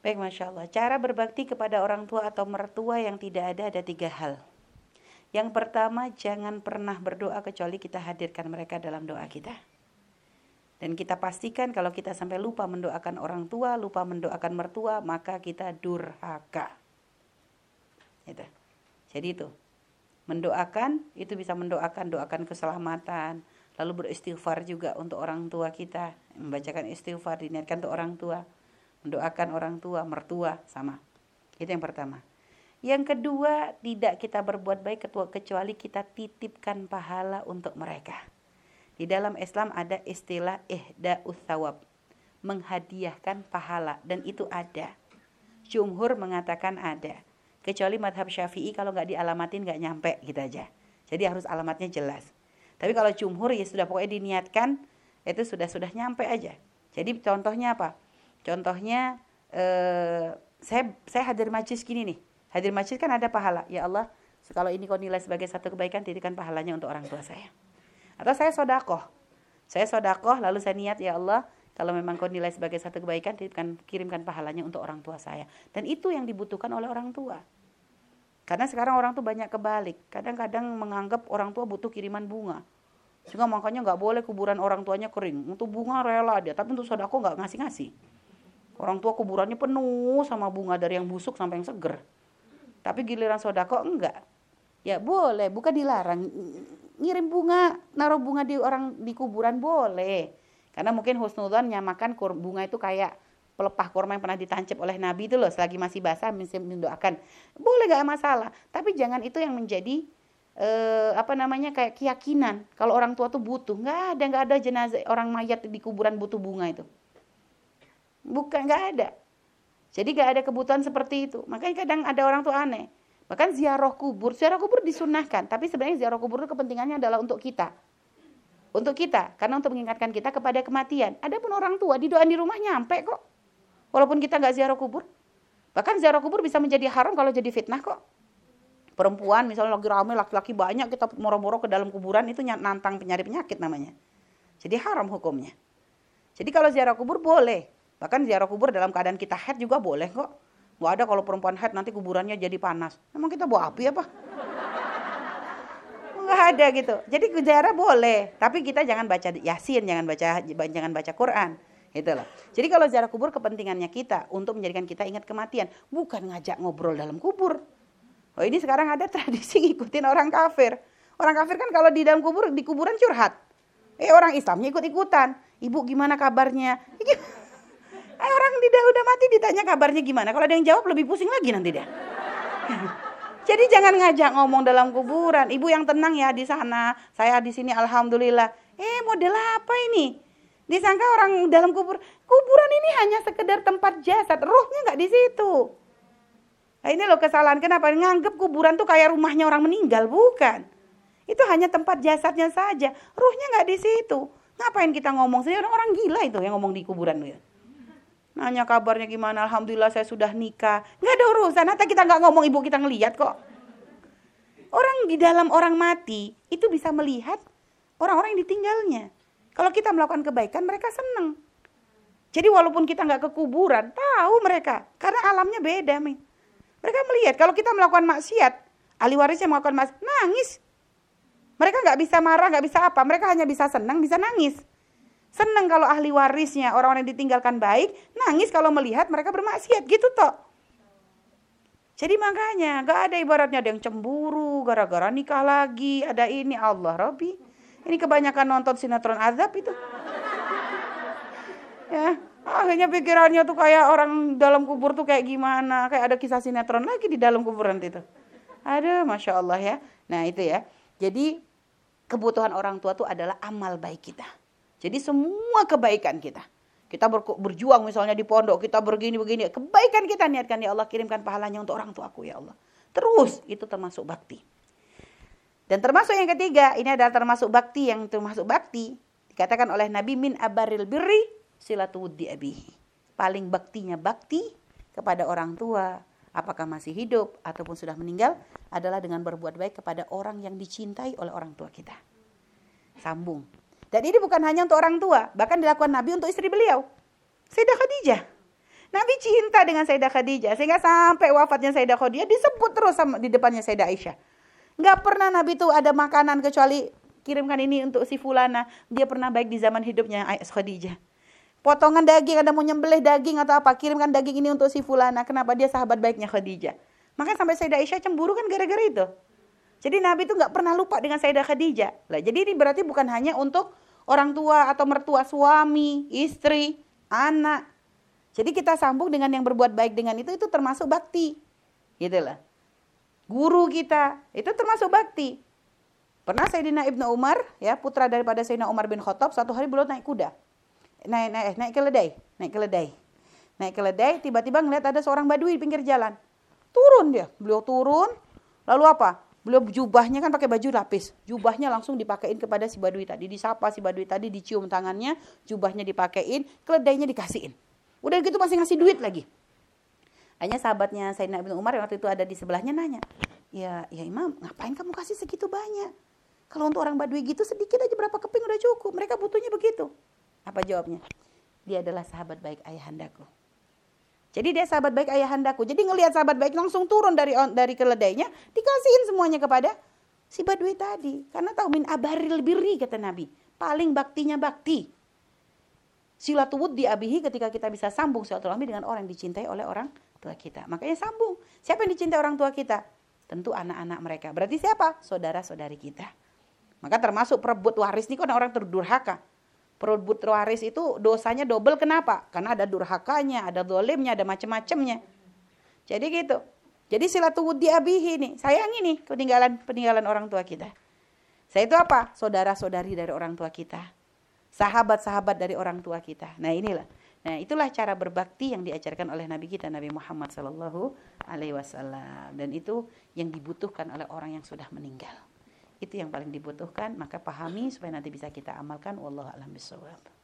Baik, Masya Allah. Cara berbakti kepada orang tua atau mertua yang tidak ada ada tiga hal. Yang pertama, jangan pernah berdoa kecuali kita hadirkan mereka dalam doa kita. Dan kita pastikan kalau kita sampai lupa mendoakan orang tua, lupa mendoakan mertua, maka kita durhaka. Itu. Jadi itu. Mendoakan, itu bisa mendoakan, doakan keselamatan. Lalu beristighfar juga untuk orang tua kita. Membacakan istighfar, diniatkan untuk orang tua mendoakan orang tua, mertua sama. Itu yang pertama. Yang kedua, tidak kita berbuat baik kecuali kita titipkan pahala untuk mereka. Di dalam Islam ada istilah ihda uthawab, menghadiahkan pahala dan itu ada. Jumhur mengatakan ada. Kecuali madhab syafi'i kalau nggak dialamatin nggak nyampe gitu aja. Jadi harus alamatnya jelas. Tapi kalau jumhur ya sudah pokoknya diniatkan itu sudah sudah nyampe aja. Jadi contohnya apa? Contohnya eh, saya saya hadir majlis gini nih. Hadir majlis kan ada pahala. Ya Allah, kalau ini kau nilai sebagai satu kebaikan, titipkan pahalanya untuk orang tua saya. Atau saya sodakoh. Saya sodakoh, lalu saya niat, ya Allah, kalau memang kau nilai sebagai satu kebaikan, titipkan, kirimkan pahalanya untuk orang tua saya. Dan itu yang dibutuhkan oleh orang tua. Karena sekarang orang tuh banyak kebalik. Kadang-kadang menganggap orang tua butuh kiriman bunga. Sehingga makanya nggak boleh kuburan orang tuanya kering. Untuk bunga rela dia, tapi untuk sodako nggak ngasih-ngasih. Orang tua kuburannya penuh sama bunga dari yang busuk sampai yang seger. Tapi giliran sodako enggak. Ya boleh, bukan dilarang. Ngirim bunga, naruh bunga di orang di kuburan boleh. Karena mungkin husnudzon nyamakan bunga itu kayak pelepah kurma yang pernah ditancap oleh Nabi itu loh selagi masih basah mendoakan. Boleh gak masalah. Tapi jangan itu yang menjadi eh, apa namanya kayak keyakinan. Kalau orang tua tuh butuh. Nggak ada, nggak ada jenazah orang mayat di kuburan butuh bunga itu. Bukan, nggak ada. Jadi nggak ada kebutuhan seperti itu. Makanya kadang ada orang tuh aneh. Bahkan ziarah kubur, ziarah kubur disunahkan. Tapi sebenarnya ziarah kubur itu kepentingannya adalah untuk kita. Untuk kita, karena untuk mengingatkan kita kepada kematian. Adapun orang tua, di doa di rumah nyampe kok. Walaupun kita nggak ziarah kubur. Bahkan ziarah kubur bisa menjadi haram kalau jadi fitnah kok. Perempuan misalnya lagi ramai, laki-laki banyak, kita moro-moro ke dalam kuburan, itu nantang penyari penyakit namanya. Jadi haram hukumnya. Jadi kalau ziarah kubur boleh, Bahkan ziarah kubur dalam keadaan kita head juga boleh kok. Gak ada kalau perempuan head nanti kuburannya jadi panas. Emang kita bawa api apa? Gak ada gitu. Jadi ziarah boleh, tapi kita jangan baca Yasin, jangan baca jangan baca Quran. Gitu loh. Jadi kalau ziarah kubur kepentingannya kita untuk menjadikan kita ingat kematian, bukan ngajak ngobrol dalam kubur. Oh ini sekarang ada tradisi ngikutin orang kafir. Orang kafir kan kalau di dalam kubur di kuburan curhat. Eh orang Islamnya ikut-ikutan. Ibu gimana kabarnya? Eh, orang tidak udah mati ditanya kabarnya gimana. Kalau ada yang jawab lebih pusing lagi nanti dia. Jadi jangan ngajak ngomong dalam kuburan. Ibu yang tenang ya di sana. Saya di sini alhamdulillah. Eh model apa ini? Disangka orang dalam kubur. Kuburan ini hanya sekedar tempat jasad. Ruhnya nggak di situ. Nah ini loh kesalahan. Kenapa? Nganggep kuburan tuh kayak rumahnya orang meninggal. Bukan. Itu hanya tempat jasadnya saja. Ruhnya nggak di situ. Ngapain kita ngomong? Saya orang, orang gila itu yang ngomong di kuburan. Gitu. Nanya kabarnya gimana, Alhamdulillah saya sudah nikah. Nggak ada urusan, nanti kita nggak ngomong ibu kita ngelihat kok. Orang di dalam orang mati itu bisa melihat orang-orang yang ditinggalnya. Kalau kita melakukan kebaikan mereka senang. Jadi walaupun kita nggak ke kuburan, tahu mereka. Karena alamnya beda. Min. Mereka melihat kalau kita melakukan maksiat, ahli warisnya melakukan maksiat, nangis. Mereka nggak bisa marah, nggak bisa apa. Mereka hanya bisa senang, bisa nangis. Senang kalau ahli warisnya, orang-orang yang ditinggalkan baik, nangis kalau melihat mereka bermaksiat gitu toh. Jadi makanya gak ada ibaratnya ada yang cemburu gara-gara nikah lagi, ada ini Allah Rabbi. Ini kebanyakan nonton sinetron azab itu. Ya, akhirnya pikirannya tuh kayak orang dalam kubur tuh kayak gimana, kayak ada kisah sinetron lagi di dalam kuburan itu. Ada, masya Allah ya. Nah itu ya. Jadi kebutuhan orang tua tuh adalah amal baik kita. Jadi semua kebaikan kita. Kita berjuang misalnya di pondok, kita begini-begini. Kebaikan kita niatkan, ya Allah kirimkan pahalanya untuk orang tuaku ya Allah. Terus, itu termasuk bakti. Dan termasuk yang ketiga, ini adalah termasuk bakti yang termasuk bakti. Dikatakan oleh Nabi min abaril birri silatuwuddi abihi. Paling baktinya bakti kepada orang tua, apakah masih hidup ataupun sudah meninggal, adalah dengan berbuat baik kepada orang yang dicintai oleh orang tua kita. Sambung. Dan ini bukan hanya untuk orang tua, bahkan dilakukan Nabi untuk istri beliau. Sayyidah Khadijah. Nabi cinta dengan Sayyidah Khadijah sehingga sampai wafatnya Sayyidah Khadijah disebut terus sama di depannya Sayyidah Aisyah. Nggak pernah Nabi tuh ada makanan kecuali kirimkan ini untuk si fulana. Dia pernah baik di zaman hidupnya Khadijah. Potongan daging ada mau nyembelih daging atau apa, kirimkan daging ini untuk si fulana. Kenapa dia sahabat baiknya Khadijah? Maka sampai Sayyidah Aisyah cemburu kan gara-gara itu. Jadi Nabi itu nggak pernah lupa dengan Sayyidah Khadijah. Lah, jadi ini berarti bukan hanya untuk orang tua atau mertua suami, istri, anak, jadi kita sambung dengan yang berbuat baik dengan itu itu termasuk bakti. Gitu lah. Guru kita itu termasuk bakti. Pernah Sayyidina Ibnu Umar ya putra daripada Sayyidina Umar bin Khattab satu hari beliau naik kuda. Naik naik eh, naik keledai, naik keledai. Naik keledai tiba-tiba ngeliat ada seorang badui di pinggir jalan. Turun dia, beliau turun. Lalu apa? Beliau jubahnya kan pakai baju lapis. Jubahnya langsung dipakein kepada si badui tadi. Disapa si badui tadi, dicium tangannya, jubahnya dipakein, keledainya dikasihin. Udah gitu masih ngasih duit lagi. Hanya sahabatnya Sayyidina Ibnu Umar yang waktu itu ada di sebelahnya nanya, ya ya Imam ngapain kamu kasih segitu banyak? Kalau untuk orang Badui gitu sedikit aja berapa keping udah cukup. Mereka butuhnya begitu. Apa jawabnya? Dia adalah sahabat baik ayahandaku. Jadi dia sahabat baik ayahandaku. Jadi ngelihat sahabat baik langsung turun dari dari keledainya, dikasihin semuanya kepada si Badui tadi. Karena tahu min abaril birri kata Nabi. Paling baktinya bakti. Silatul diabihi ketika kita bisa sambung silaturahmi dengan orang yang dicintai oleh orang tua kita. Makanya sambung. Siapa yang dicintai orang tua kita? Tentu anak-anak mereka. Berarti siapa? Saudara-saudari kita. Maka termasuk perebut waris ini kan orang terdurhaka. Perebut waris itu dosanya double kenapa? Karena ada durhakanya, ada dolimnya, ada macam-macamnya. Jadi gitu. Jadi silatul diabihi nih. Sayangi nih peninggalan peninggalan orang tua kita. Saya itu apa? Saudara-saudari dari orang tua kita sahabat-sahabat dari orang tua kita. Nah, inilah. Nah, itulah cara berbakti yang diajarkan oleh Nabi kita Nabi Muhammad sallallahu alaihi wasallam dan itu yang dibutuhkan oleh orang yang sudah meninggal. Itu yang paling dibutuhkan, maka pahami supaya nanti bisa kita amalkan wallahu alam bisawab.